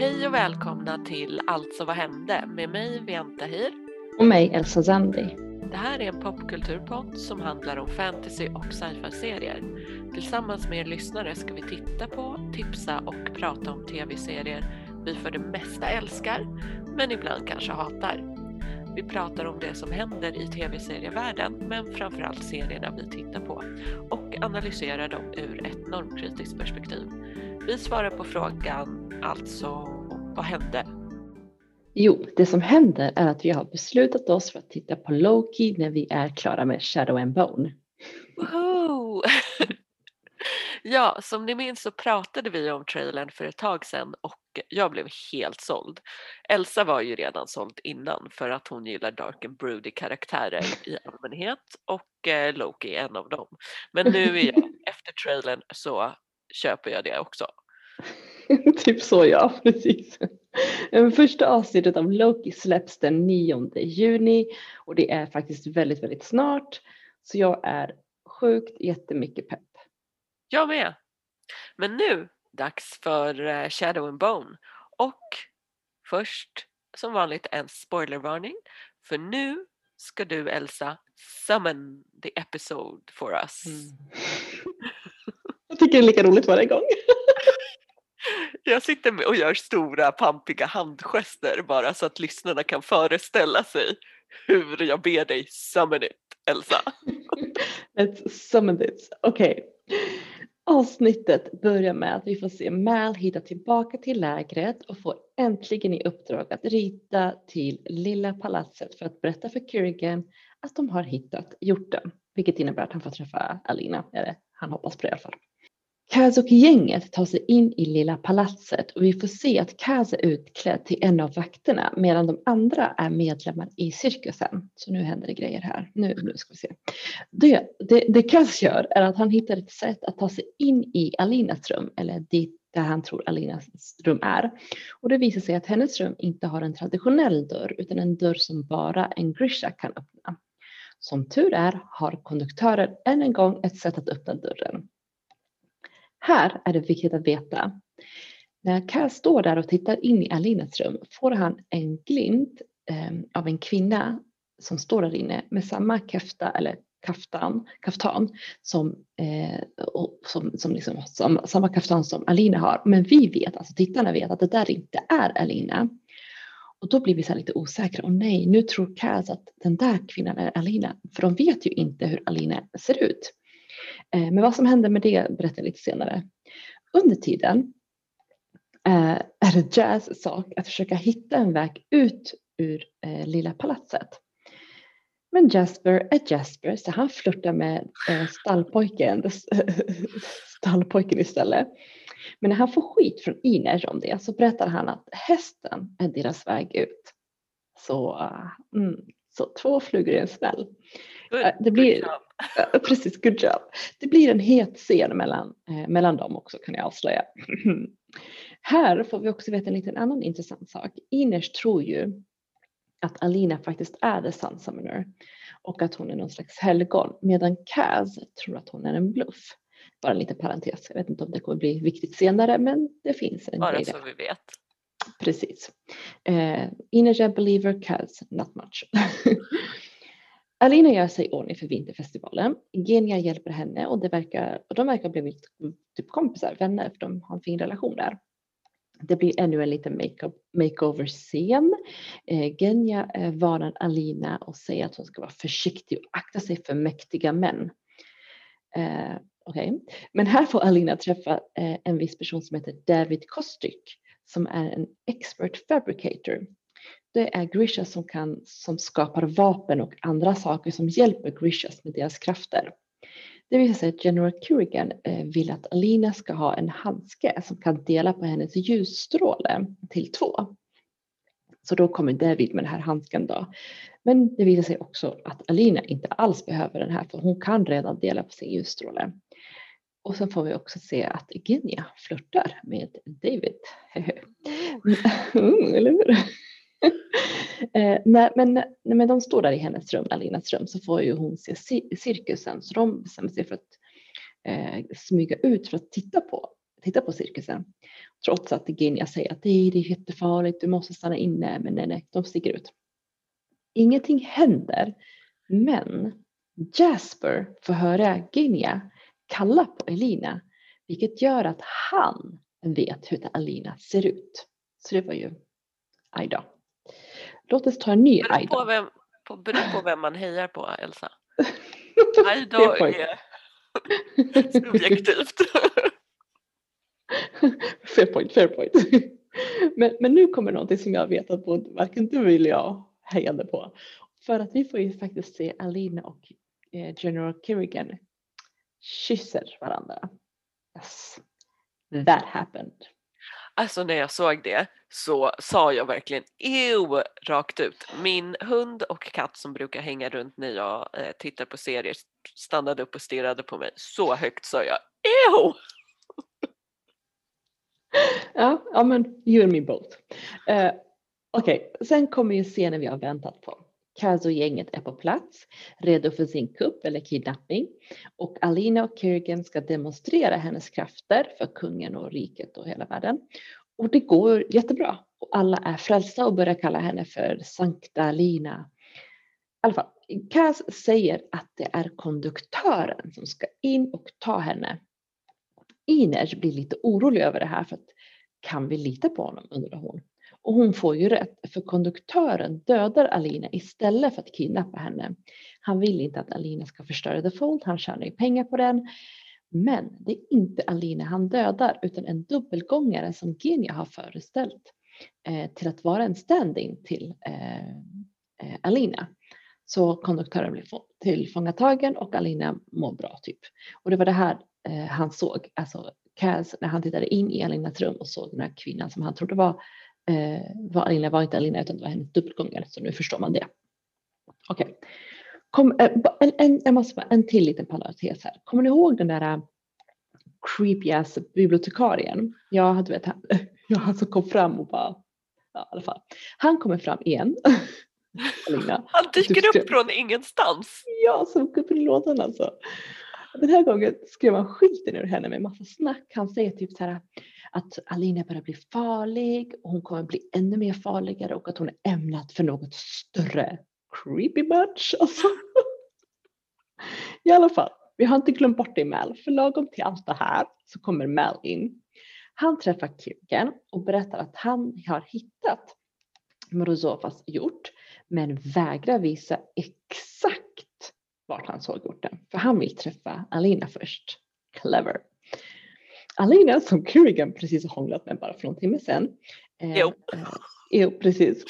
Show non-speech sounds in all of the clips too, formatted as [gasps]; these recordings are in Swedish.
Hej och välkomna till Alltså vad hände med mig Vianta Hir. Och mig Elsa Zandi. Det här är en popkulturpodd som handlar om fantasy och sci-fi-serier. Tillsammans med er lyssnare ska vi titta på, tipsa och prata om tv-serier vi för det mesta älskar, men ibland kanske hatar. Vi pratar om det som händer i tv-serievärlden, men framförallt serierna vi tittar på och analyserar dem ur ett normkritiskt perspektiv. Vi svarar på frågan, alltså, vad hände? Jo, det som händer är att vi har beslutat oss för att titta på Loki när vi är klara med Shadow and Bone. Woho! [laughs] ja, som ni minns så pratade vi om trailern för ett tag sedan och jag blev helt såld. Elsa var ju redan såld innan för att hon gillar dark and broody karaktärer i allmänhet och eh, Loki är en av dem. Men nu är jag, [laughs] efter trailern så köper jag det också. [laughs] typ så ja, precis. Första avsnittet av Loki släpps den 9 juni och det är faktiskt väldigt, väldigt snart. Så jag är sjukt jättemycket pepp. Jag med. Men nu dags för eh, Shadow and Bone och först som vanligt en spoilervarning för nu ska du Elsa summon the episode for us. Mm. [laughs] jag tycker det är lika roligt varje gång. [laughs] Jag sitter och gör stora pampiga handgester bara så att lyssnarna kan föreställa sig hur jag ber dig summon it, Elsa. [laughs] Let's summon this. Okej. Okay. Avsnittet börjar med att vi får se Mal hitta tillbaka till lägret och få äntligen i uppdrag att rita till Lilla palatset för att berätta för Kurrigan att de har hittat hjorten, vilket innebär att han får träffa Alina, eller han hoppas på det i alla fall. Kaz och gänget tar sig in i lilla palatset och vi får se att Kaz är utklädd till en av vakterna medan de andra är medlemmar i cirkusen. Så nu händer det grejer här. Nu, nu ska vi se. Det, det, det Kaz gör är att han hittar ett sätt att ta sig in i Alinas rum eller dit där han tror Alinas rum är. Och det visar sig att hennes rum inte har en traditionell dörr utan en dörr som bara en Grisha kan öppna. Som tur är har konduktören än en gång ett sätt att öppna dörren. Här är det viktigt att veta. Eh, När Kaz står där och tittar in i Alinas rum får han en glimt ehm, av en kvinna som står där inne med samma kafta eller kaftan, kaftan som, eh, som, som, liksom, som, samma kaftan som Alina har. Men vi vet, alltså tittarna vet att det där inte är Alina. Och då blir vi så lite osäkra. Och nej, nu tror Kaz att den där kvinnan är Alina. För de vet ju inte hur Alina ser ut. Eh, men vad som händer med det berättar jag lite senare. Under tiden eh, är det Jazz sak att försöka hitta en väg ut ur eh, lilla palatset. Men Jasper är Jasper så han flörtar med stallpojken, [laughs] stallpojken istället. Men när han får skit från Iner om det så berättar han att hästen är deras väg ut. Så, mm, så två flugor i en smäll. Det blir, [laughs] precis, good job. Det blir en het scen mellan, eh, mellan dem också kan jag avslöja. [clears throat] Här får vi också veta en liten annan intressant sak. Iners tror ju att Alina faktiskt är the Sun Summoner och att hon är någon slags helgon medan Kaz tror att hon är en bluff. Bara en liten parentes, jag vet inte om det kommer bli viktigt senare men det finns en Bara så vi vet. Precis. Uh, Iner believer, Kaz not much. [laughs] Alina gör sig i ordning för vinterfestivalen. Genia hjälper henne och, det verkar, och de verkar ha blivit typ kompisar, vänner, för de har en fin relation där. Det blir ännu en liten makeover-scen. Eh, Genia eh, varnar Alina och säger att hon ska vara försiktig och akta sig för mäktiga män. Eh, okay. Men här får Alina träffa eh, en viss person som heter David Kostyk som är en expert fabricator det är Grisha som, kan, som skapar vapen och andra saker som hjälper Grishas med deras krafter. Det visar sig att General Kurigan eh, vill att Alina ska ha en handske som kan dela på hennes ljusstråle till två. Så då kommer David med den här handsken då. Men det visar sig också att Alina inte alls behöver den här för hon kan redan dela på sin ljusstråle. Och sen får vi också se att Genia flörtar med David. [laughs] mm, eller hur? Eh, nej, men när de står där i hennes rum, Alinas rum, så får ju hon se cirkusen så de bestämmer sig för att eh, smyga ut för att titta på titta på cirkusen. Trots att Ginja säger att det är, det är jättefarligt, du måste stanna inne, men nej, nej, de sticker ut. Ingenting händer, men Jasper får höra Ginja kalla på Elina, vilket gör att han vet hur Alina ser ut. Så det var ju aj då. Låt oss ta en ny Beror Aida. på vem, på, beror på vem man hejar på, Elsa. [laughs] Aida Fair point. är [laughs] subjektivt. [laughs] fair point, fair point. Men, men nu kommer någonting som jag vet att både varken du eller jag hejade på. För att vi får ju faktiskt se Alina och eh, General Kerrigan kysser varandra. Yes. That happened. Alltså när jag såg det så sa jag verkligen ew rakt ut. Min hund och katt som brukar hänga runt när jag eh, tittar på serier stannade upp och stirrade på mig. Så högt sa jag ew! Ja, ja men you and me both. Uh, Okej, sen kommer ju scenen vi har väntat på. Kaz och gänget är på plats, redo för sin kupp eller kidnappning. Och Alina och Kerrigan ska demonstrera hennes krafter för kungen och riket och hela världen. Och det går jättebra. Och alla är frälsta och börjar kalla henne för Sankta Alina. I alla fall, Kaz säger att det är konduktören som ska in och ta henne. Ines blir lite orolig över det här för att kan vi lita på honom undrar hon. Och hon får ju rätt för konduktören dödar Alina istället för att kidnappa henne. Han vill inte att Alina ska förstöra The Fold, han tjänar ju pengar på den. Men det är inte Alina han dödar utan en dubbelgångare som Genia har föreställt eh, till att vara en stand-in till eh, eh Alina. Så konduktören blir tillfångatagen och Alina mår bra typ. Och det var det här eh, han såg, alltså Kaz när han tittade in i Alinas rum och såg den här kvinnan som han trodde var, var Alina var inte Alina utan det var hennes dubbelgångare så nu förstår man det. Okej. Kom, eh, en, en, jag måste bara, en till liten parentes här. Kommer ni ihåg den där eh, creepy ass bibliotekarien? Ja, du vet han, ja, han som kom fram och bara, ja, i alla fall. Han kommer fram igen. [laughs] Alina. Han dyker upp från ingenstans. Ja, som upp i lådan alltså. Den här gången skrev han skiten ur henne med massa snack. Han säger typ så här att Alina börjar bli farlig och hon kommer bli ännu mer farligare och att hon är ämnad för något större. Creepy much alltså. I alla fall, vi har inte glömt bort det Mel, för lagom till allt det här så kommer Mel in. Han träffar Kirken och berättar att han har hittat Morozovas hjort men vägrar visa exakt vart han såg hjorten. För han vill träffa Alina först. Clever. Alina som Kerrigan precis har hånglat med bara för någon timme sedan. eh, Jo. eh, jo, precis.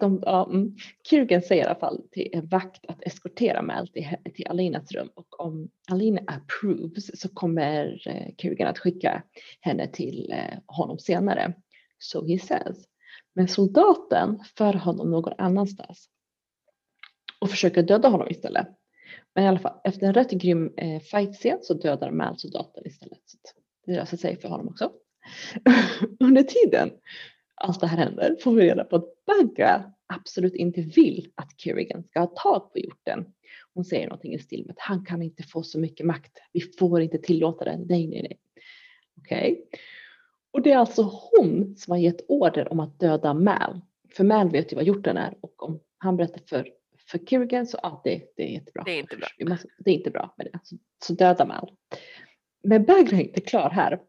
De, ja, mm. Kerrigan säger i alla fall till en vakt att eskortera Mal till, till Alinas rum och om Alina approves så kommer eh, Kerrigan att skicka henne till eh, honom senare. So he says. Men soldaten för honom någon annanstans och försöker döda honom istället. Men i alla fall, efter en rätt grym eh, fightscen så dödar Mal soldaten istället. Så det löser sig för honom också. [laughs] Under tiden allt det här händer får vi reda på att Bagga absolut inte vill att Kerrigan ska ha tag på hjorten. Hon säger någonting i stil med att han kan inte få så mycket makt. Vi får inte tillåta det. Nej, nej, nej. Okej. Och det är alltså hon som har gett order om att döda Mal. För Mal vet ju vad hjorten är och om han berättar för, för Kerrigan så ja, det, det är jättebra. Det är inte bra. Måste, det är inte bra med det. Så, så döda Mal. Men Bagga är inte klar här.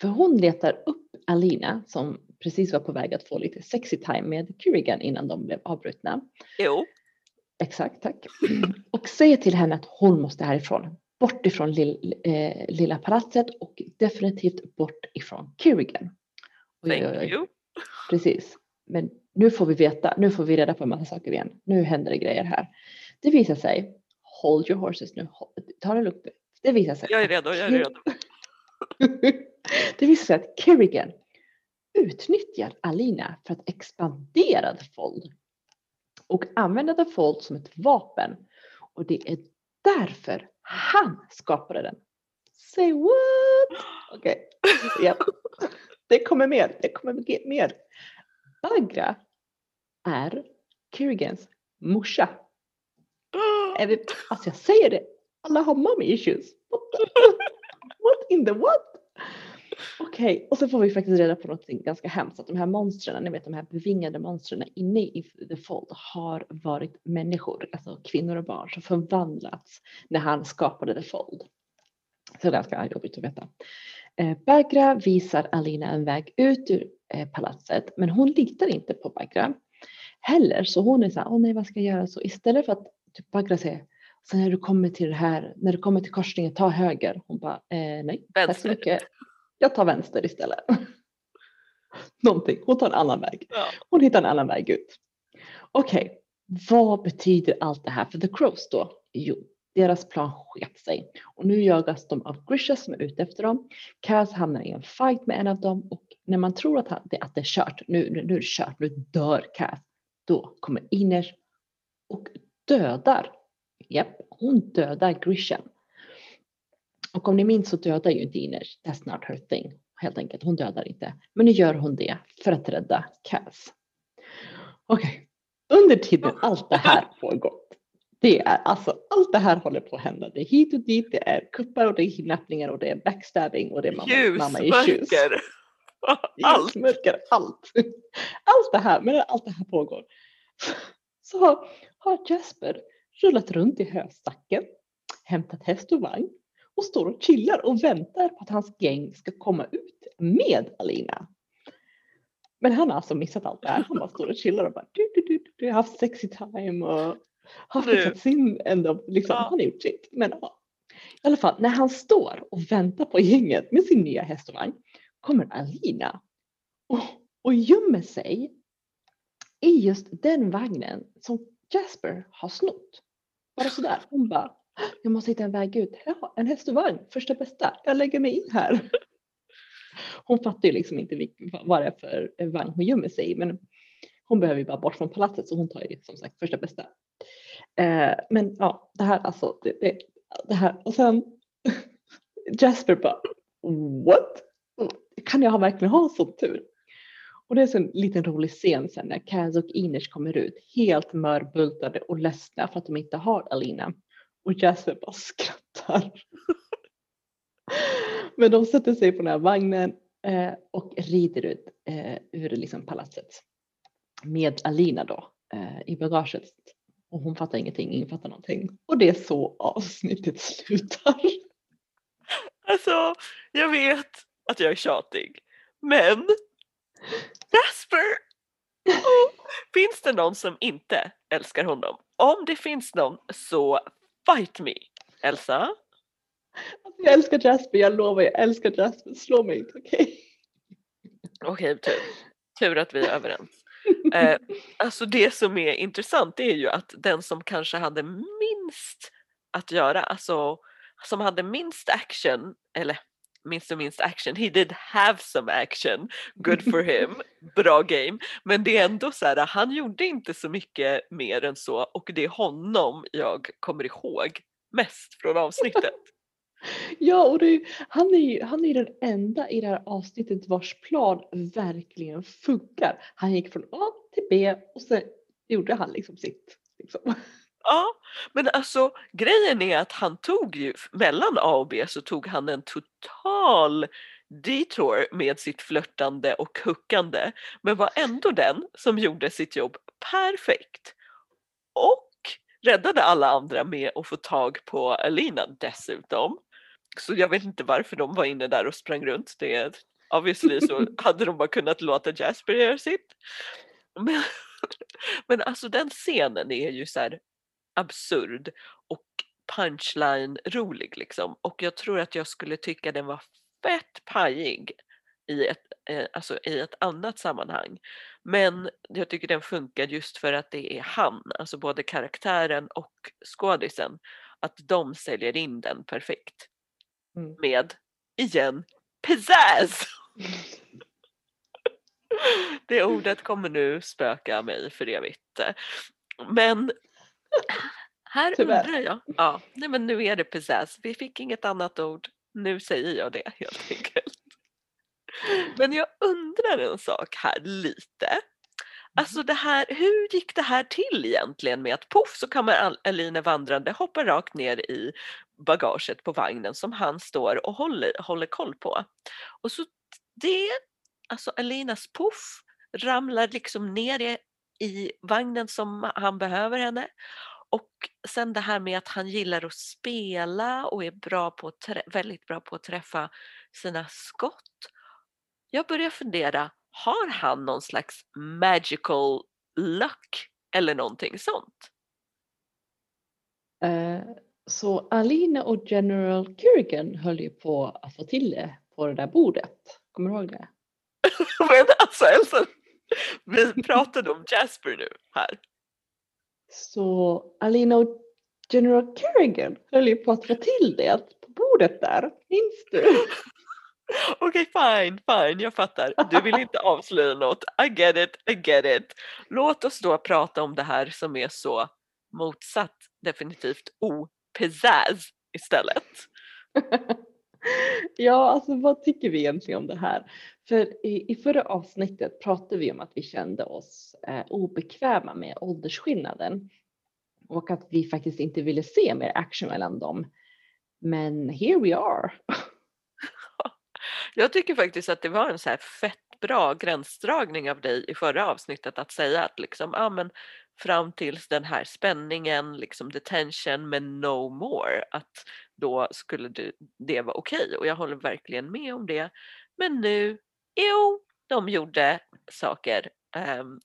För hon letar upp Alina som precis var på väg att få lite sexy time med Kerrigan innan de blev avbrutna. Jo, Exakt, tack. Och säger till henne att hon måste härifrån. Bort ifrån lill, eh, lilla palatset och definitivt bort ifrån oj, thank you. Precis. Men nu får vi veta, nu får vi reda på en massa saker igen. Nu händer det grejer här. Det visar sig, hold your horses nu, ta det lugnt. Det visar sig. Jag är redo, jag är redo. [laughs] det visar sig att Kerrigan utnyttjar Alina för att expandera The Fold och använda The Fold som ett vapen. Och det är därför han skapade den. Say what? [gasps] Okej, ja. det kommer mer. Det kommer mer. Bagra är Kerrigans morsa. [gasps] Är det, alltså jag säger det, alla har mommy issues. What, in the what? Okej, och så får vi faktiskt reda på något ganska hemskt. Att de här monstren, ni vet de här bevingade monstren inne i The Fold har varit människor, alltså kvinnor och barn som förvandlats när han skapade The Fold. Så det är ganska jobbigt att veta. Eh, Bagra visar Alina en väg ut ur eh, palatset, men hon litar inte på Bagra heller. Så hon är så här, åh nej vad ska jag göra? Så istället för att typ Bagra säger, så när du kommer till det här, när du kommer till korsningen, ta höger. Hon bara, eh, nej, tack så mycket. Jag tar vänster istället. [laughs] Någonting, hon tar en annan väg. Ja. Hon hittar en annan väg ut. Okej, okay. vad betyder allt det här för The Crows då? Jo, deras plan sket sig och nu jagas de av Grisha som är ute efter dem. Kaz hamnar i en fight med en av dem och när man tror att, det, att det är kört, nu, nu, nu är det kört, nu dör Kaz, då kommer Iner och dödar. Japp, hon dödar Grisha. Och om ni minns så dödar ju inte Iner, that's not her thing, helt enkelt. Hon dödar inte. Men nu gör hon det för att rädda Kaz. Okej, okay. under tiden allt det här [laughs] pågår det är alltså allt det här håller på att hända. Det är hit och dit, det är kuppar och det är kidnappningar och det är backstabbing och det är mamma, Ljus, mamma issues. [laughs] Allt. Mörker, allt. [laughs] Allt det här, medan allt det här pågår [laughs] så har Jasper rullat runt i höstacken, hämtat häst och vagn och står och chillar och väntar på att hans gäng ska komma ut med Alina. Men han har alltså missat allt det här. Han bara står och chillar och bara du, du, du, du, har haft sexy time och har fixat sin ändå, liksom, ja. han har gjort sitt. Men ja. i alla fall när han står och väntar på gänget med sin nya häst och vagn kommer Alina och, och gömmer sig i just den vagnen som Jasper har snott. Bara sådär. Hon bara, jag måste hitta en väg ut. Ja, en häst och vagn, första bästa. Jag lägger mig in här. [laughs] Hon fattar ju liksom inte vad det är för vagn hon gömmer sig i. Men hon behöver ju bara bort från palatset så hon tar ju som sagt första bästa. Eh, men ja, det här alltså, det, det, det här och sen [laughs] Jasper bara what? Kan jag verkligen ha sån tur? Och det är en liten rolig scen sen när Kaz och Inish kommer ut helt mörbultade och ledsna för att de inte har Alina. Och Jasper bara skrattar. [laughs] Men de sätter sig på den här vagnen eh, och rider ut eh, ur liksom palatset med Alina då eh, i bagaget. Och hon fattar ingenting, ingen fattar någonting. Och det är så avsnittet slutar. Alltså, jag vet att jag är tjatig, men Jasper! Oh, finns det någon som inte älskar honom? Om det finns någon så fight me! Elsa? Alltså, jag älskar Jasper, jag lovar jag älskar Jasper. Slå mig inte, okej? Okay? Okej, okay, tur. Tur att vi är överens. Eh, [laughs] alltså det som är intressant är ju att den som kanske hade minst att göra, alltså som hade minst action, eller minst och minst action, he did have some action, good for him, [laughs] bra game. Men det är ändå så här, han gjorde inte så mycket mer än så och det är honom jag kommer ihåg mest från avsnittet. [laughs] Ja, och det, han är ju han är den enda i det här avsnittet vars plan verkligen funkar. Han gick från A till B och sen gjorde han liksom sitt. Liksom. [laughs] Ja, men alltså grejen är att han tog ju, mellan A och B så tog han en total detour med sitt flörtande och huckande men var ändå den som gjorde sitt jobb perfekt. Och räddade alla andra med att få tag på Alina dessutom. Så jag vet inte varför de var inne där och sprang runt. Det, obviously så [laughs] hade de bara kunnat låta Jasper göra sitt. Men, [laughs] men alltså den scenen är ju så här absurd och punchline rolig liksom. Och jag tror att jag skulle tycka den var fett pajig i ett, eh, alltså i ett annat sammanhang. Men jag tycker den funkar just för att det är han, alltså både karaktären och skådisen, att de säljer in den perfekt. Mm. Med, igen, pizzazz! [laughs] Det ordet kommer nu spöka mig för evigt. Men här Tyvärr. undrar jag. Ja, nej men nu är det pizzazz. Vi fick inget annat ord. Nu säger jag det helt enkelt. Men jag undrar en sak här lite. Alltså det här, hur gick det här till egentligen med att poff så kommer Eline vandrande, hoppar rakt ner i bagaget på vagnen som han står och håller, håller koll på. Och så det, alltså Alinas puff ramlar liksom ner i, i vagnen som han behöver henne. Och sen det här med att han gillar att spela och är bra på väldigt bra på att träffa sina skott. Jag börjar fundera, har han någon slags magical luck eller någonting sånt? Uh, så Alina och General Kerrigan höll ju på att få till det på det där bordet. Kommer du ihåg det? [laughs] Men alltså Elsa, vi pratade om Jasper nu här. Så Alina och General Kerrigan höll ju på att få till det på bordet där. Minns du? [laughs] Okej, okay, fine, fine, jag fattar. Du vill inte avslöja något. I get it, I get it. Låt oss då prata om det här som är så motsatt, definitivt o-pizzazz istället. [laughs] ja, alltså vad tycker vi egentligen om det här? För i, i förra avsnittet pratade vi om att vi kände oss eh, obekväma med åldersskillnaden och att vi faktiskt inte ville se mer action mellan dem. Men here we are. [laughs] Jag tycker faktiskt att det var en så här fett bra gränsdragning av dig i förra avsnittet att säga att liksom, ja men fram tills den här spänningen, liksom the tension men no more, att då skulle det, det vara okej okay. och jag håller verkligen med om det. Men nu, jo, de gjorde saker, um,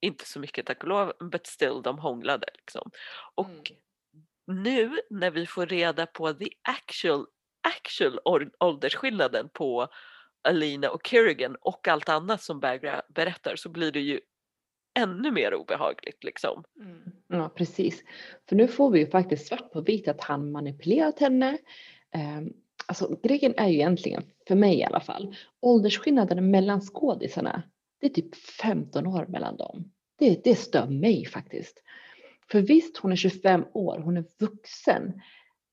inte så mycket tack och lov, but still de hånglade liksom. Och mm. nu när vi får reda på the actual actual åldersskillnaden på Alina och Kerrigan och allt annat som Bagra berättar så blir det ju ännu mer obehagligt liksom. Mm. Ja precis. För nu får vi ju faktiskt svart på vitt att han manipulerat henne. Um, alltså grejen är ju egentligen, för mig i alla fall, åldersskillnaden mellan skådisarna, det är typ 15 år mellan dem. Det, det stör mig faktiskt. För visst, hon är 25 år, hon är vuxen.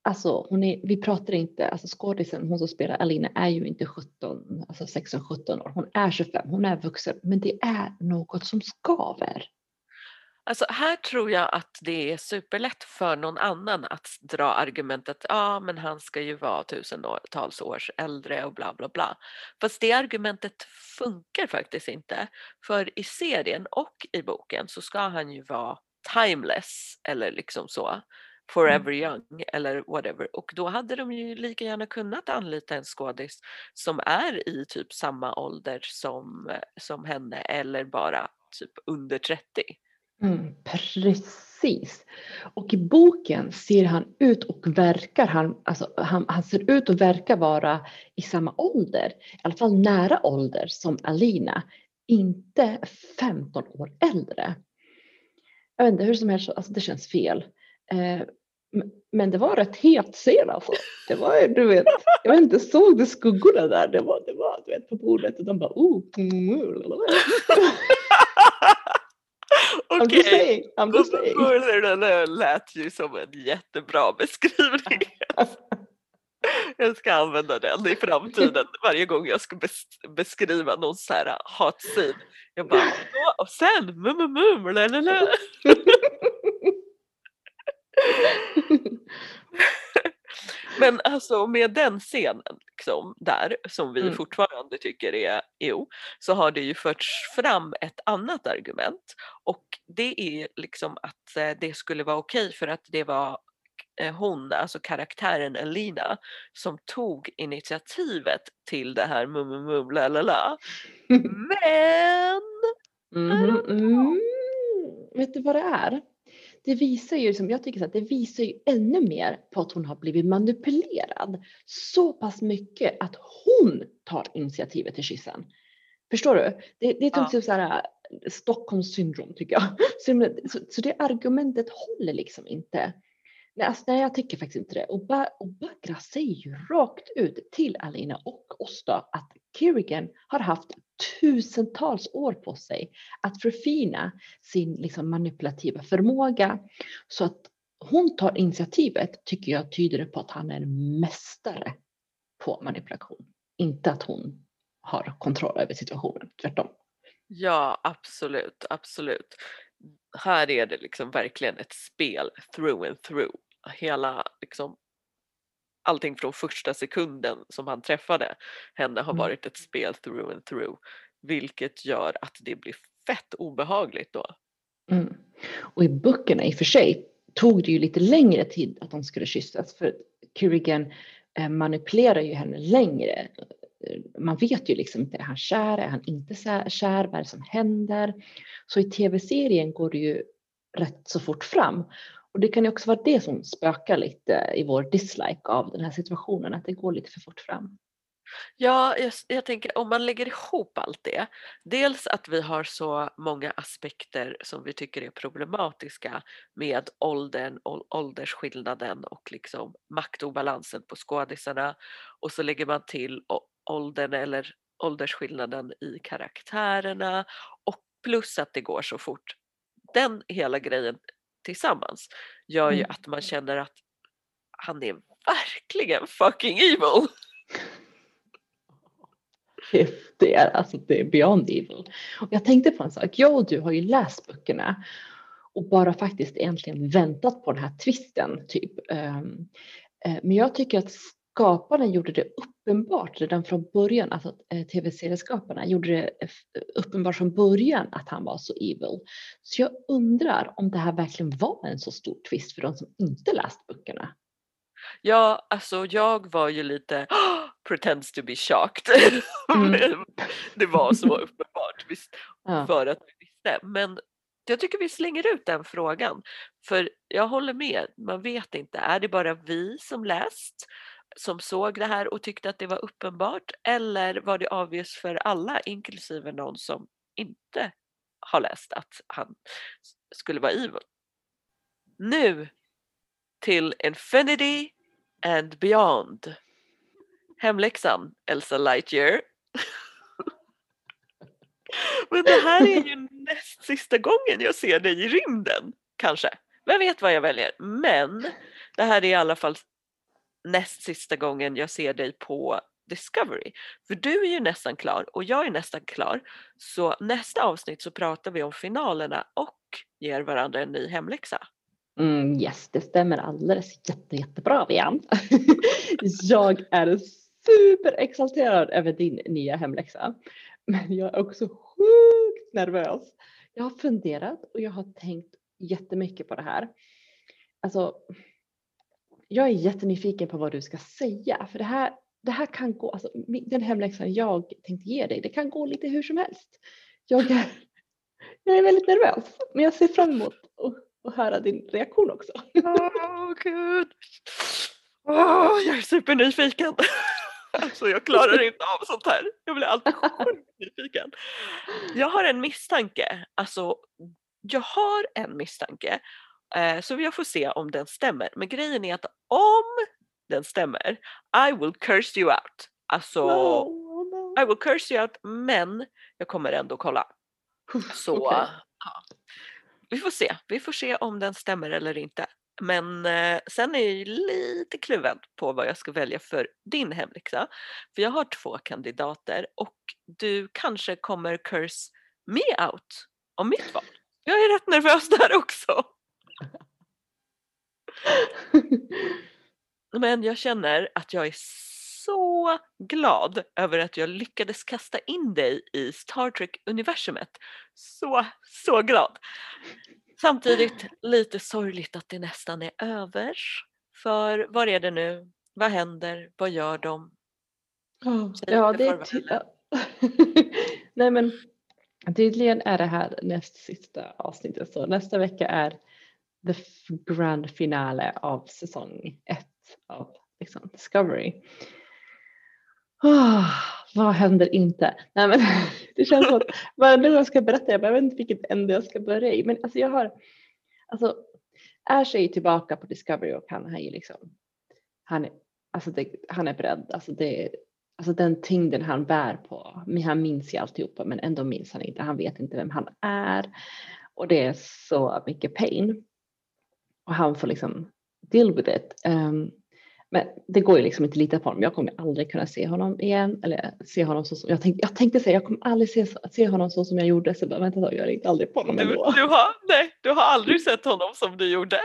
Alltså hon är, vi pratar inte, alltså skådisen, hon som spelar Alina är ju inte 17, alltså 16-17 år. Hon är 25, hon är vuxen, men det är något som skaver. Alltså här tror jag att det är superlätt för någon annan att dra argumentet ja ah, men han ska ju vara tusentals års äldre och bla bla bla. Fast det argumentet funkar faktiskt inte. För i serien och i boken så ska han ju vara timeless eller liksom så. Forever mm. Young eller whatever och då hade de ju lika gärna kunnat anlita en skådis som är i typ samma ålder som, som henne eller bara typ under 30. Mm, precis. Och i boken ser han ut och verkar, han, alltså, han, han ser ut och verkar vara i samma ålder, i alla fall nära ålder som Alina, inte 15 år äldre. Jag vet inte, hur som helst, alltså det känns fel. Eh, men det var rätt het scen alltså. Det var du vet, jag inte såg de skuggorna där. Det var, det var du vet på bordet och de bara oh. [laughs] Okej, det lät ju som en jättebra beskrivning. [laughs] Jag ska använda den i framtiden varje gång jag ska beskriva någon så här hatscen. Jag bara, och sen, mum, mum, mum, [laughs] [laughs] Men alltså med den scenen liksom, där som vi mm. fortfarande tycker är jo, så har det ju förts fram ett annat argument och det är liksom att eh, det skulle vara okej för att det var eh, hon, alltså karaktären Elina, som tog initiativet till det här mum mum mum la la la. [laughs] Men! Mm, mm, vet du vad det är? Det visar ju, som jag tycker att det visar ju ännu mer på att hon har blivit manipulerad så pass mycket att hon tar initiativet till kyssen. Förstår du? Det, det är typ ja. så här Stockholms syndrom tycker jag. Så, [laughs] så, så, det argumentet håller liksom inte. Nej, alltså, nej, jag tycker faktiskt inte det. Och, ba, och Bagra säger ju rakt ut till Alina och Osta att Kirigan har haft tusentals år på sig att förfina sin liksom, manipulativa förmåga. Så att hon tar initiativet tycker jag tyder på att han är en mästare på manipulation. Inte att hon har kontroll över situationen, tvärtom. Ja, absolut, absolut. Här är det liksom verkligen ett spel through and through. Hela liksom allting från första sekunden som han träffade henne har Mm. varit ett spel through and through. Vilket gör att det blir fett obehagligt då. Mm. Och i böckerna i och för sig tog det ju lite längre tid att de skulle kyssas för Kerrigan eh, manipulerar ju henne längre. Man vet ju liksom inte, är han kär, är han inte kär, vad är det som händer? Så i tv-serien går det ju rätt så fort fram. Och det kan ju också vara det som spökar lite i vår dislike av den här situationen, att det går lite för fort fram. Ja, jag, jag tänker om man lägger ihop allt det. Dels att vi har så många aspekter som vi tycker är problematiska med åldern, och åldersskillnaden och liksom maktobalansen på skådisarna. Och så lägger man till åldern eller åldersskillnaden i karaktärerna och plus att det går så fort. Den hela grejen tillsammans gör ju Mm. att man känner att han är verkligen fucking evil. [laughs] Det- är alltså det är beyond evil. Och jag tänkte på en sak. Jag och du har ju läst böckerna och bara faktiskt egentligen väntat på den här twisten typ. Ehm, eh, Men jag tycker att skaparna gjorde det uppenbart redan från början, alltså eh, tv-serieskaparna gjorde det uppenbart från början att han var så evil. Så jag undrar om det här verkligen var en så stor twist för de som inte läst böckerna. Ja, alltså jag var ju lite [gasps] pretends to be shocked. Mm. [laughs] Det var så [laughs] uppenbart visst, Ja. för att vi visste. Men jag tycker vi slänger ut den frågan. För jag håller med, man vet inte. Är det bara vi som läst som såg det här och tyckte att det var uppenbart? Eller var det obvious för alla, inklusive någon som inte har läst att han skulle vara evil? Nu till Infinity and Beyond. Hemläxan, Elsa Lightyear. [laughs] Men det här är ju näst sista gången jag ser dig i rymden, kanske. Vem vet vad jag väljer? Men det här är i alla fall näst sista gången jag ser dig på Discovery. För du är ju nästan klar och jag är nästan klar. Så nästa avsnitt så pratar vi om finalerna och ger varandra en ny hemläxa. Mm, yes, det stämmer alldeles jätte, jättebra Vian. [laughs] jag är superexalterad över din nya hemläxa. Men jag är också sjukt nervös. Jag har funderat och jag har tänkt jättemycket på det här. Alltså, jag är jättenyfiken på vad du ska säga. För det här, det här kan gå, alltså, den hemläxan jag tänkte ge dig, det kan gå lite hur som helst. Jag är, [laughs] jag är väldigt nervös, men jag ser fram emot att, att höra din reaktion också. Åh gud! Oh, jag är supernyfiken! [laughs] Alltså jag klarar inte av sånt här. Jag blir alltid sjukt nyfiken. Jag har en misstanke. Alltså, jag har en misstanke. Eh, så jag får se om den stämmer. Men grejen är att om den stämmer, I will curse you out. Alltså, Oh, no. I will curse you out, men jag kommer ändå kolla. Så Okej. ja. vi får se. Vi får se om den stämmer eller inte. Men eh, sen är jag ju lite kluven på vad jag ska välja för din hemläxa. För jag har två kandidater och du kanske kommer curse me out om mitt val. Jag är rätt nervös där också. [laughs] Men jag känner att jag är så glad över att jag lyckades kasta in dig i Star Trek-universumet. Så, så glad. Samtidigt lite sorgligt att det nästan är över. För vad är det nu? Vad händer? Vad gör de? Säg ja, det är. [laughs] Nej men tydligen är det här näst sista avsnittet så nästa vecka är the grand finale av säsong ett av liksom, Discovery. Oh, vad händer inte? Nej men [laughs] det känns som att varenda gång jag ska berätta, jag jag vet inte vilket ände jag ska börja i. Men alltså jag har, alltså Ash är ju tillbaka på Discovery och han är ju liksom, han är, alltså det, han är beredd, alltså det Alltså den tyngden han bär på, men han minns ju alltihopa men ändå minns han inte, han vet inte vem han är. Och det är så mycket pain. Och han får liksom deal with it. Um, men det går ju liksom inte att lita på honom. Jag kommer aldrig kunna se honom igen. Eller se honom så som jag tänkte. Jag tänkte säga, jag kommer aldrig se, se honom så som jag gjorde. Så bara, vänta jag ringde aldrig på honom Du, ändå. du, har, nej, du har aldrig sett honom som du gjorde.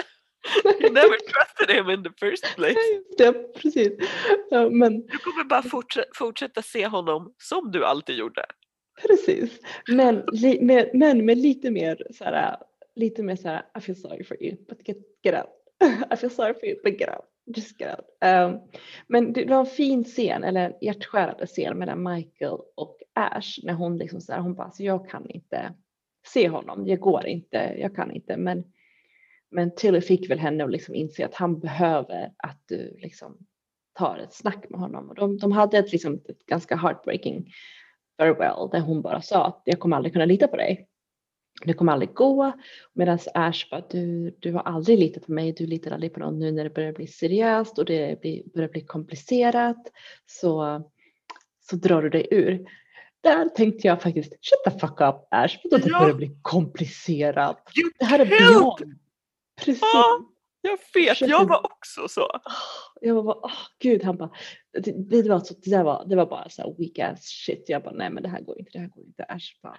You never trusted him in the first place. Ja, precis. Ja, men Du kommer bara fortsätta, fortsätta se honom som du alltid gjorde. precis. Men, li, med, men med lite mer så här, lite mer så här, I feel sorry for you, but get, get out. I feel sorry for you, but get out. Just get out. Um, men det var en fin scen, eller en hjärtskärande scen mellan Michael och Ash när hon liksom så här, hon bara, så jag kan inte se honom, jag går inte, jag kan inte. Men, men Tilly fick väl henne att liksom inse att han behöver att du liksom tar ett snack med honom. Och de, de hade ett, liksom, ett ganska heartbreaking farewell där hon bara sa att jag kommer aldrig kunna lita på dig. Det kommer aldrig gå. Medan Ash bara, du, du har aldrig litat på mig, du litar aldrig på någon nu när det börjar bli seriöst och det blir, börjar bli komplicerat så, så drar du dig ur. Där tänkte jag faktiskt, shut the fuck up Ash, vadå det Ja. börjar bli komplicerat. You Det här är beyond. Precis. Ja, jag vet, jag var också så. Jag var bara, åh gud, han bara, det, det, var så, det, där var, det var bara så här weak ass shit. Jag bara, nej men det här går inte, det här går inte. Äsch, bara.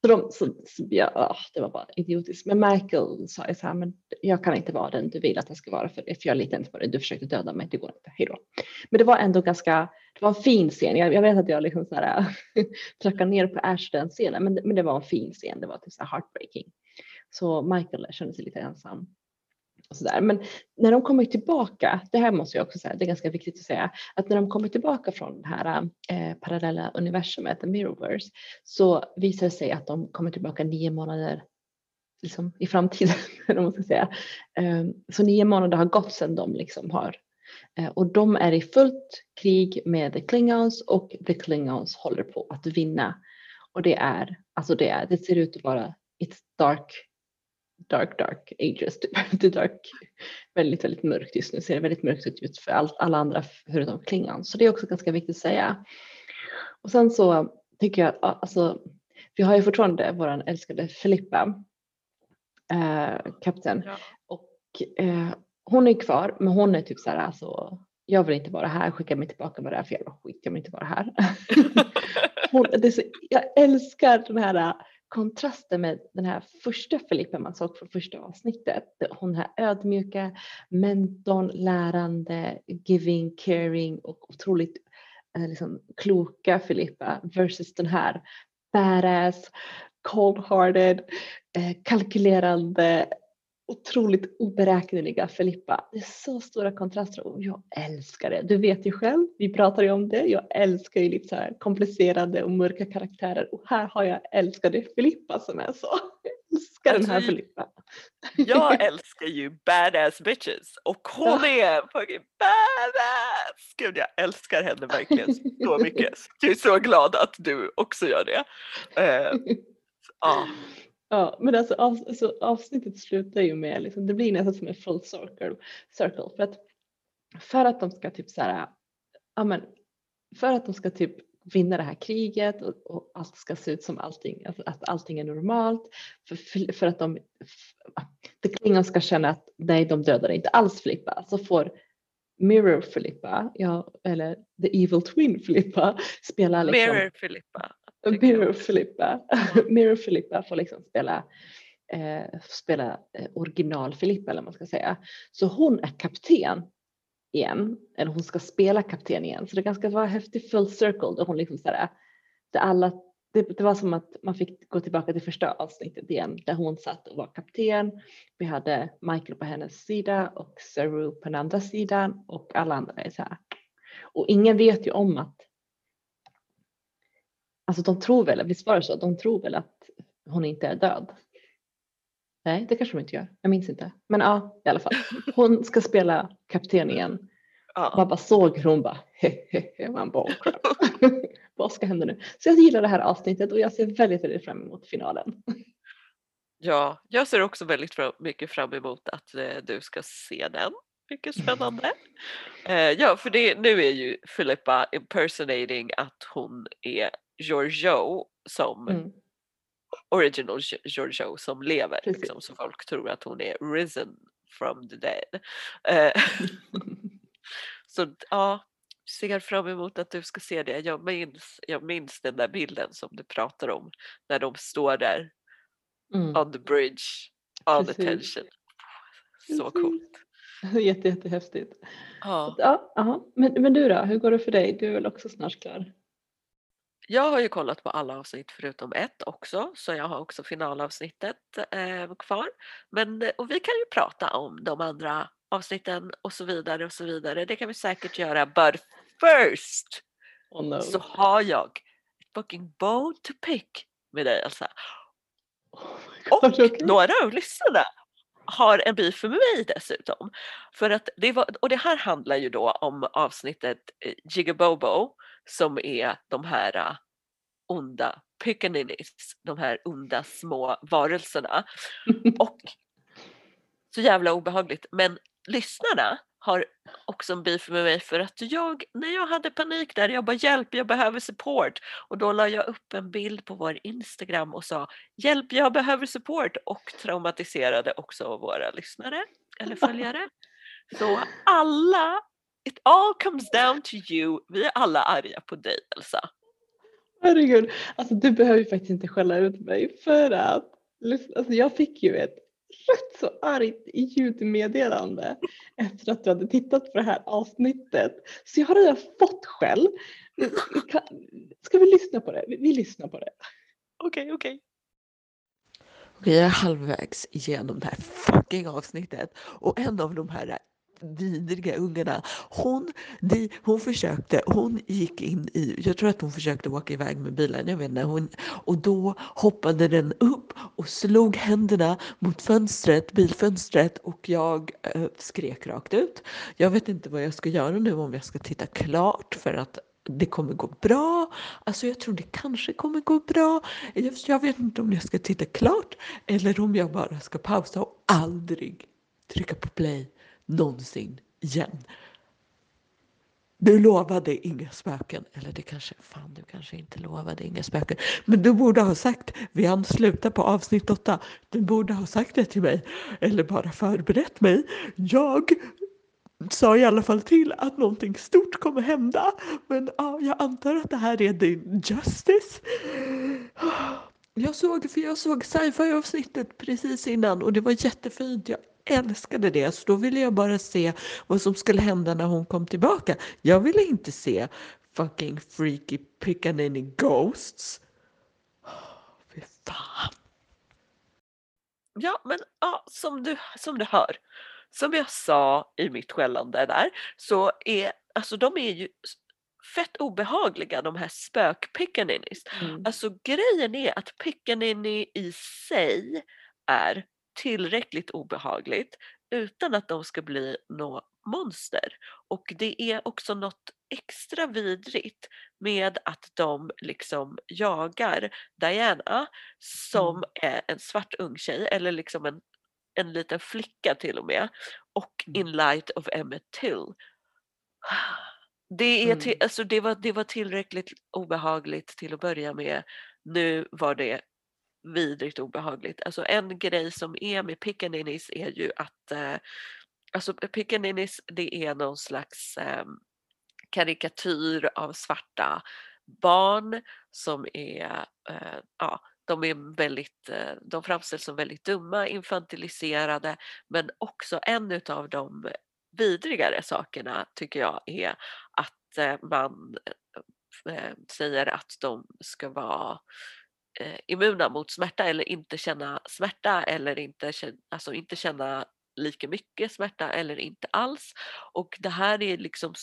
Så, de, så, så ja, ah, det var bara idiotiskt. Men Michael sa ju så här, men jag kan inte vara den du vill att jag ska vara för, för jag litar inte på dig. Du försökte döda mig, det går inte, hejdå. Men det var ändå ganska, det var en fin scen. Jag, jag vet att jag liksom så här [laughs] trackade ner på Ash den scenen, men, det- men det var en fin scen. Det var typ så här heartbreaking. Så Michael kände sig lite ensam. Och sådär. Men när de kommer tillbaka, det här måste jag också säga, det är ganska viktigt att säga, att när de kommer tillbaka från det här eh, parallella universumet, the mirrorverse, så visar det sig att de kommer tillbaka nio månader liksom, i framtiden, [laughs] måste säga. Eh, så nio månader har gått sedan de liksom har eh, och de är i fullt krig med the Klingons och the Klingons håller på att vinna. Och det är, alltså det är, det ser ut att vara, it's dark dark, dark ages. Typ. Det är dark, väldigt, väldigt mörkt just nu. Ser det väldigt mörkt ut för all, alla andra förutom Klingon. Så det är också ganska viktigt att säga. Och sen så tycker jag att alltså, vi har ju fortfarande vår älskade Filippa, eh, kapten. Ja. Och eh, hon är kvar, men hon är typ så här, alltså, jag vill inte vara här, skicka mig tillbaka med det här för jävla skit, jag vill inte vara här. [laughs] hon, så, jag älskar den här kontrasten med den här första Filippa man såg från första avsnittet. Hon här ödmjuka, mentorn, lärande, giving, caring och otroligt eh, liksom, kloka Filippa versus den här badass, cold-hearted, eh, kalkylerande, otroligt oberäkneliga Filippa. Det är så stora kontraster och jag älskar det. Du vet ju själv, vi pratar ju om det. Jag älskar ju lite så här komplicerade och mörka karaktärer och här har jag älskade Filippa som är så. Jag älskar den här Alltså, Filippa. Jag älskar ju badass bitches och hon är fucking badass! Gud jag älskar henne verkligen så mycket. Jag är så glad att du också gör det. Eh, ja. Ja, men alltså, av, alltså avsnittet slutar ju med, liksom, det blir nästan som en full circle, circle för att för att de ska typ så här, ja men för att de ska typ vinna det här kriget och, och allt ska se ut som allting, alltså att allting är normalt, för, för, för att de, the Klingon ska känna att nej, de dödar inte alls Filippa, så får Mirror Filippa, ja, eller the evil twin Filippa spela liksom Mirror Filippa. Mirror [laughs] Filippa. Får liksom spela, eh, spela eh, original Filippa eller vad man ska säga. Så hon är kapten igen, eller hon ska spela kapten igen. Så det ganska vara häftig full circle där hon liksom sådär, där alla, det, det var som att man fick gå tillbaka till första avsnittet igen där hon satt och var kapten. Vi hade Michael på hennes sida och Saru på den andra sidan och alla andra är så här. Och ingen vet ju om att Alltså de tror väl, visst var det så? De tror väl att hon inte är död? Nej, det kanske de inte gör. Jag minns inte. Men ja, i alla fall. Hon ska spela kapten igen. Ja. Man bara såg hon bara hehehe. Man bara oh, crap. Vad ska hända nu? Så jag gillar det här avsnittet och jag ser väldigt, väldigt fram emot finalen. ja, jag ser också väldigt fram, mycket fram emot att eh, du ska se den. Mycket spännande. [laughs] Eh, ja, för det, nu är ju Filippa impersonating att hon är Giorgio som Mm. original Gi- Giorgio som lever. Precis. Liksom, så folk tror att hon är risen from the dead. Eh, [laughs] [laughs] så ja, ser fram emot att du ska se det. Jag minns, jag minns den där bilden som du pratar om när de står där Mm. on the bridge, all Precis. attention. Så coolt. [laughs] Jätte, jättehäftigt. Ja. Ja, aha. men, men du då, hur går det för dig? Du är väl också snart klar? Jag har ju kollat på alla avsnitt förutom ett också så jag har också finalavsnittet eh, kvar. Men, eh, och vi kan ju prata om de andra avsnitten och så vidare och så vidare. Det kan vi säkert göra. But first Oh no. så har jag ett fucking bone to pick med dig Elsa. Oh my [laughs] Och några av lyssnarna har en beef med mig dessutom. För att det var, och det här handlar ju då om avsnittet eh, Jigabobo som är de här eh, onda pickaninnies, de här onda små varelserna. Och så jävla obehagligt. Men lyssnarna har också en beef med mig för att jag, när jag hade panik där, jag bara hjälp, jag behöver support. Och då la jag upp en bild på vår Instagram och sa hjälp, jag behöver support och traumatiserade också våra lyssnare eller [laughs] följare. Så alla, it all comes down to you. Vi är alla arga på dig Elsa. Herregud, alltså du behöver ju faktiskt inte skälla ut mig för att alltså, jag fick ju ett rätt så argt ljudmeddelande efter att du hade tittat på det här avsnittet. Så jag har redan fått skäll. Ska vi lyssna på det? Vi, vi lyssnar på det. Okej, okej. Okej, jag är halvvägs igenom det här fucking avsnittet och en av de här vidriga ungarna, hon, de, hon försökte, hon gick in i, jag tror att hon försökte åka iväg med bilen, jag vet inte, hon, och då hoppade den upp och slog händerna mot fönstret, bilfönstret och jag eh, skrek rakt ut. Jag vet inte vad jag ska göra nu, om jag ska titta klart för att det kommer gå bra. Alltså jag tror det kanske kommer gå bra. Jag, jag vet inte om jag ska titta klart eller om jag bara ska pausa och aldrig trycka på play någonsin igen. Du lovade inga spöken. Eller det kanske, fan du kanske inte lovade inga spöken. Men du borde ha sagt, vi hann sluta på avsnitt åtta. Du borde ha sagt det till mig. Eller bara förberett mig. Jag sa i alla fall till att någonting stort kommer hända. Men ja, jag antar att det här är din justice. Jag såg, för jag såg sci-fi avsnittet precis innan och det var jättefint. Jag älskade det. Så då ville jag bara se vad som skulle hända när hon kom tillbaka. Jag ville inte se fucking freaky pickaninny ghosts. Fy fan. Ja, men ja, som, du, som du hör, som jag sa i mitt skällande där, så är alltså de är ju fett obehagliga de här spök-pickaninnies. Mm. Alltså grejen är att pickaninny i sig är tillräckligt obehagligt utan att de ska bli något monster. Och det är också något extra vidrigt med att de liksom jagar Diana som är en svart ung tjej eller liksom en, en liten flicka till och med och Mm. in light of Emmett Till. Det, är till, Mm. alltså det, var, det var tillräckligt obehagligt till att börja med. Nu var det vidrigt obehagligt. Alltså en grej som är med pickaninnies är ju att eh, alltså pickaninnies det är någon slags eh, karikatyr av svarta barn som är, eh, ja, de är väldigt, eh, de framställs som väldigt dumma, infantiliserade, men också en utav de vidrigare sakerna tycker jag är att eh, man eh, eh, säger att de ska vara eh, immuna mot smärta eller inte känna smärta eller inte, känna, alltså inte känna lika mycket smärta eller inte alls. Och det här är liksom,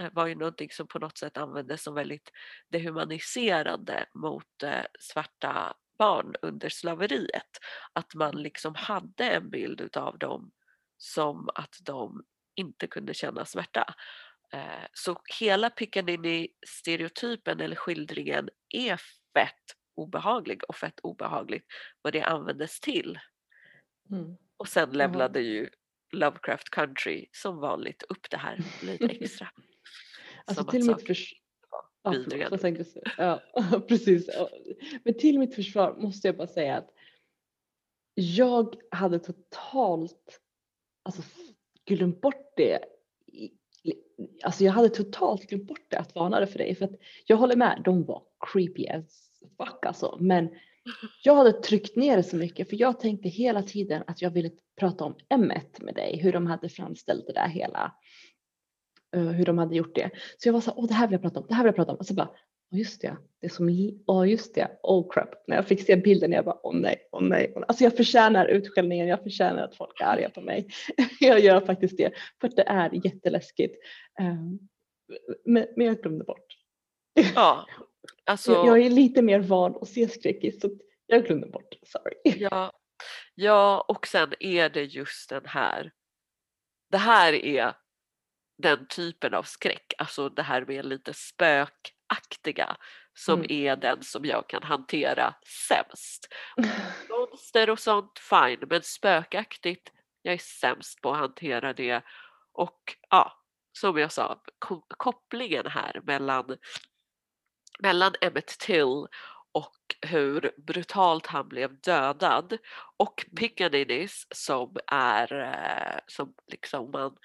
eh, var ju någonting som på något sätt användes som väldigt dehumaniserande mot eh, svarta barn under slaveriet. Att man liksom hade en bild utav dem som att de inte kunde känna smärta. Eh, så hela Piccadilly-stereotypen eller skildringen är fett obehaglig och fett obehagligt vad det användes till. Mm. Och sen Jaha. lämnade ju Lovecraft Country som vanligt upp det här lite extra. [laughs] Alltså Som till mitt förs- Ja, förlåt? Ja, [laughs] precis. Men till mitt försvar måste jag bara säga att jag hade totalt alltså, glömt bort det. Alltså jag hade totalt glömt bort det att varna det för dig. För att jag håller med, de var creepy as fuck alltså. Men jag hade tryckt ner det så mycket för jag tänkte hela tiden att jag ville prata om M1 med dig, hur de hade framställt det där hela, uh, hur de hade gjort det. Så jag var så här, åh det här vill jag prata om, det här vill jag prata om. Och så bara, åh just det, det är som, åh just det, oh crap. När jag fick se bilden jag bara, åh nej, åh nej. Alltså jag förtjänar utskällningen, jag förtjänar att folk är arga på mig. [laughs] jag gör faktiskt det, för det är jätteläskigt. Men, men jag glömde bort. Ja, [laughs] alltså. Jag, jag är lite mer van att se skräckis så jag glömde bort, sorry. Ja, ja, och sen är det just den här. Det här är den typen av skräck, alltså det här med lite spökaktiga som Mm. är den som jag kan hantera sämst. [laughs] Monster och sånt, fine, men spökaktigt, jag är sämst på att hantera det. Och ja, som jag sa, ko- kopplingen här mellan, mellan Emmett Till och hur brutalt han blev dödad och Pickaninnies som är, eh, som liksom man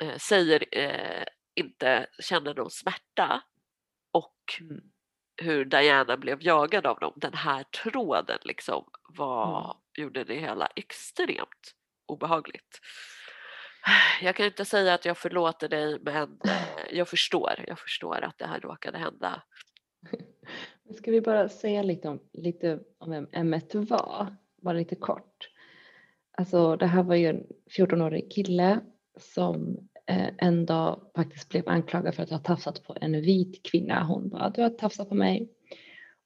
eh, säger eh, inte känner någon smärta och Mm. hur Diana blev jagad av dem. Den här tråden liksom var, gjorde det hela extremt obehagligt. Jag kan inte säga att jag förlåter dig men eh, jag förstår. Jag förstår att det här råkade hända. Ska vi bara säga lite om, lite om vem Emmet var, bara lite kort. Alltså det här var ju en 14-årig kille som eh, en dag faktiskt blev anklagad för att ha tafsat på en vit kvinna. Hon bara, du har tafsat på mig.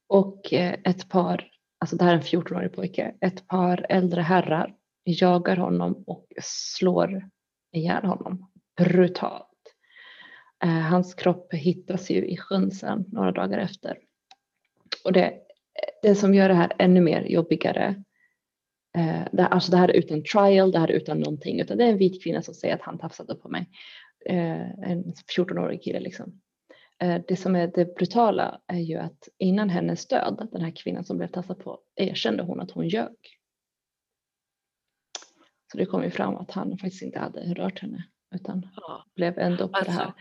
Och eh, ett par, alltså det här är en 14-årig pojke, ett par äldre herrar jagar honom och slår ihjäl honom brutalt. Eh, hans kropp hittas ju i sjön sen några dagar efter. Och det, det som gör det här ännu mer jobbigare, eh, det, alltså det här är utan trial, det här är utan någonting, utan det är en vit kvinna som säger att han tafsade på mig. Eh, en 14-årig kille liksom. Eh, det som är det brutala är ju att innan hennes död, den här kvinnan som blev tafsad på, erkände hon att hon ljög. Så det kom ju fram att han faktiskt inte hade rört henne utan Ja. blev ändå på det här. Alltså,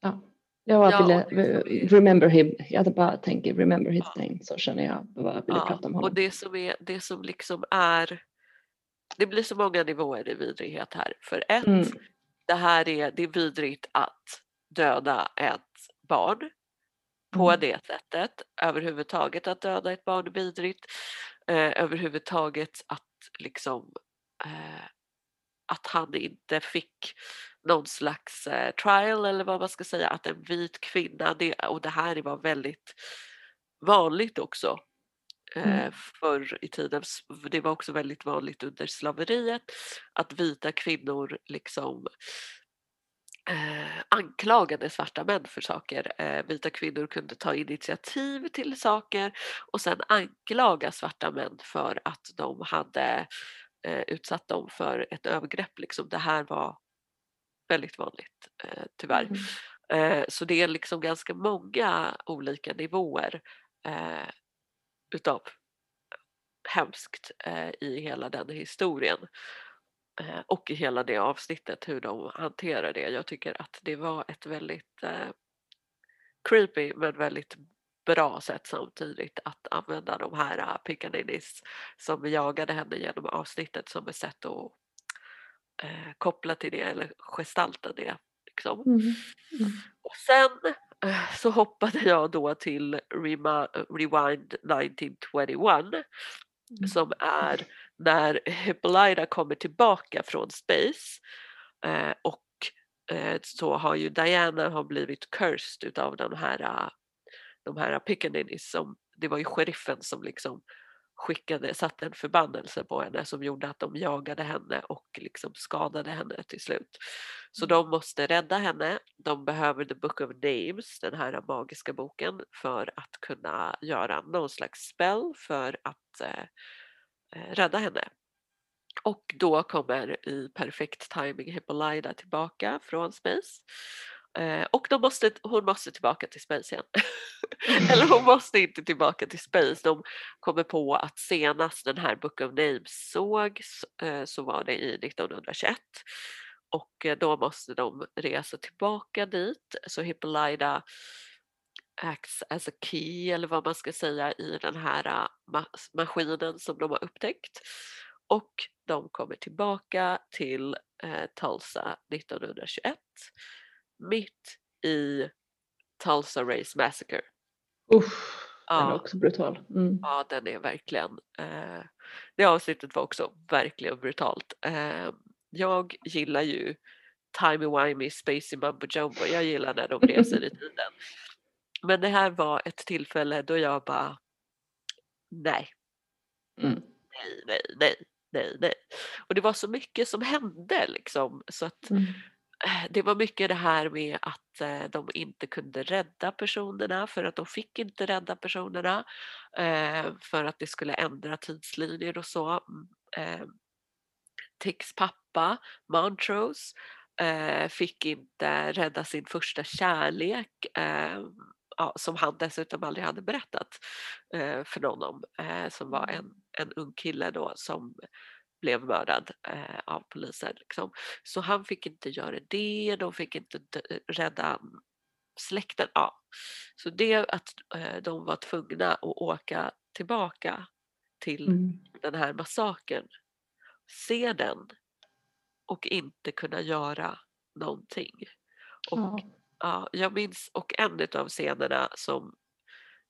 Ja. Jag bara Ja, och ville remember him. Jag bara tänker remember his Ja. name så känner jag bara ville ja. prata om Och honom. det som, är, det som liksom är, det blir så många nivåer i vidrighet här. För ett, Mm. det här är, det är vidrigt att döda ett barn på Mm. det sättet. Överhuvudtaget att döda ett barn är vidrigt. Eh, överhuvudtaget att liksom eh, att han inte fick någon slags eh, trial eller vad man ska säga, att en vit kvinna, det, och det här var väldigt vanligt också eh, Mm. förr i tiden, det var också väldigt vanligt under slaveriet, att vita kvinnor liksom eh, anklagade svarta män för saker. Eh, vita kvinnor kunde ta initiativ till saker och sen anklaga svarta män för att de hade eh, utsatt dem för ett övergrepp. Liksom. Det här var väldigt vanligt eh, tyvärr. Mm. Eh, så det är liksom ganska många olika nivåer eh, utav hemskt eh, i hela den historien. Eh, och i hela det avsnittet hur de hanterar det. Jag tycker att det var ett väldigt eh, creepy men väldigt bra sätt samtidigt att använda de här uh, pickaninnies som jagade henne genom avsnittet som ett sätt att eh, koppla till det eller gestalta det. Liksom. Mm. Mm. Och sen eh, så hoppade jag då till Rema, Rewind 1921 Mm. som är när Hippolyta kommer tillbaka från space eh, och eh, så har ju Diana har blivit cursed utav de här, eh, de här pickaninnies som det var ju sheriffen som liksom skickade, satte en förbannelse på henne som gjorde att de jagade henne och liksom skadade henne till slut. Så Mm. de måste rädda henne. De behöver the book of names, den här magiska boken, för att kunna göra någon slags spell för att eh, eh, rädda henne. Och då kommer i perfekt timing Hippolyta tillbaka från Space. Eh, och de måste, hon måste tillbaka till Space igen. [laughs] Eller hon [laughs] måste inte tillbaka till Space. De kommer på att senast den här Book of Names sågs eh, så var det i 1921. Och eh, då måste de resa tillbaka dit. Så Hippolyta acts as a key eller vad man ska säga i den här ma- maskinen som de har upptäckt. Och de kommer tillbaka till eh, Tulsa 1921 mitt i Tulsa Race Massacre. Usch, den är Ja, också brutal. Mm. ja den är verkligen, eh, det avsnittet var också verkligen brutalt. Eh, jag gillar ju timey-wimey, spacey mumbo jumbo, jag gillar när de reser i [laughs] tiden. Men det här var ett tillfälle då jag bara, nej, Mm. nej, nej, nej, nej, nej. Och det var så mycket som hände liksom så att Mm. Eh, det var mycket det här med att eh, de inte kunde rädda personerna för att de fick inte rädda personerna eh, för att det skulle ändra tidslinjer och så. Mm, Ticks pappa, Montrose, fick inte rädda sin första kärlek ja, som han dessutom aldrig hade berättat eh, för någon om, eh, som var en, en ung kille då som blev mördad eh, av polisen. Liksom. Så han fick inte göra det, de fick inte rädda släkten. Ja. Så det att eh, de var tvungna att åka tillbaka till Mm. den här massakern, se den och inte kunna göra någonting. Och Ja. ja, jag minns, och en av scenerna som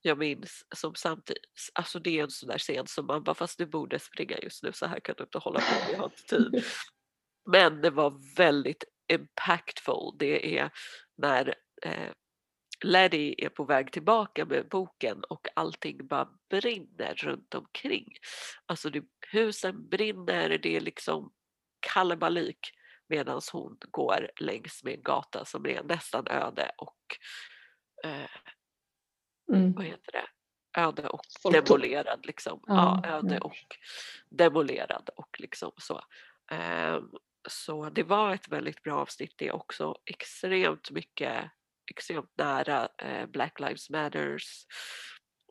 jag minns som samtidigt, alltså det är en sån där scen som man bara fast du borde springa just nu så här kan du inte hålla på, vi har inte tid. [laughs] Men det var väldigt impactful. Det är när eh, Laddie är på väg tillbaka med boken och allting bara brinner runt omkring. Alltså det, husen brinner, det är liksom kalabalik medan hon går längs med en gata som är nästan öde och eh, Mm. vad heter det? Öde och Folktom. demolerad liksom. Ja, Ja, öde ja. och demolerad och liksom så. Ehm, så det var ett väldigt bra avsnitt det också. Extremt mycket, extremt nära eh, Black Lives Matters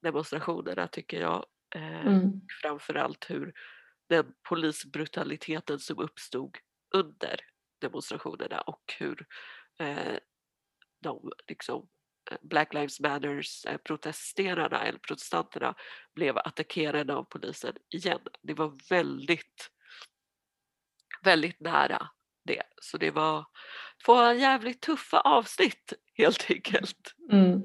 demonstrationerna tycker jag. Eh, Mm. Framförallt hur den polisbrutaliteten som uppstod under demonstrationerna och hur eh, de liksom Black Lives Matters eh, protesterarna eller protestanterna blev attackerade av polisen igen. Det var väldigt, väldigt nära det. Så det var två jävligt tuffa avsnitt helt enkelt. Mm.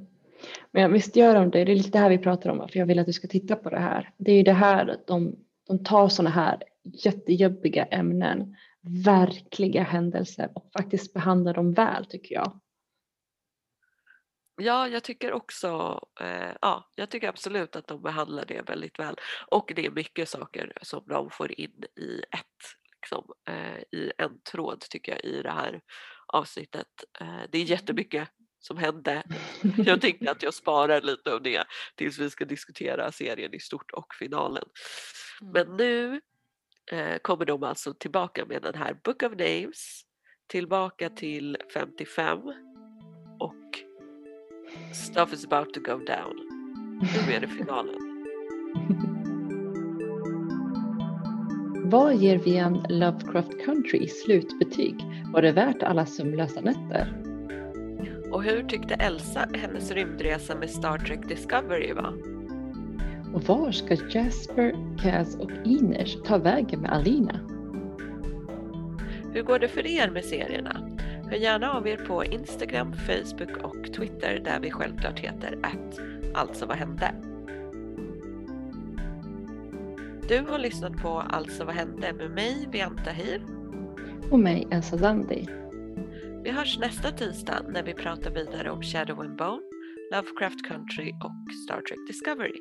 Men visst gör de det, det är lite det här vi pratar om, för jag vill att du ska titta på det här. Det är ju det här, de, de tar sådana här jättejobbiga ämnen, verkliga händelser och faktiskt behandlar dem väl tycker jag. Ja, jag tycker också, eh, ja, jag tycker absolut att de behandlar det väldigt väl. Och det är mycket saker som de får in i ett, liksom, eh, i en tråd tycker jag i det här avsnittet. Eh, det är jättemycket som hände. [laughs] Jag tänkte att [laughs] jag sparar lite av det tills vi ska diskutera serien i stort och finalen. Men nu eh, kommer de alltså tillbaka med den här Book of Names, tillbaka till 55 och Stuff is about to go down. Nu är det finalen. Vad ger vi en Lovecraft Country slutbetyg? Var det värt alla sömnlösa nätter? Och hur tyckte Elsa hennes rymdresa med Star Trek Discovery var? Och var ska Jasper, Kaz och Ines ta vägen med Alina? Hur går det för er med serierna? Hör gärna av er på Instagram, Facebook och Twitter där vi självklart heter att Alltså vad hände? Du har lyssnat på Alltså vad hände med mig, Vianta Hir. Och mig, Elsa Zandi. Vi hörs nästa tisdag när vi pratar vidare om Shadow and Bone, Lovecraft Country och Star Trek Discovery.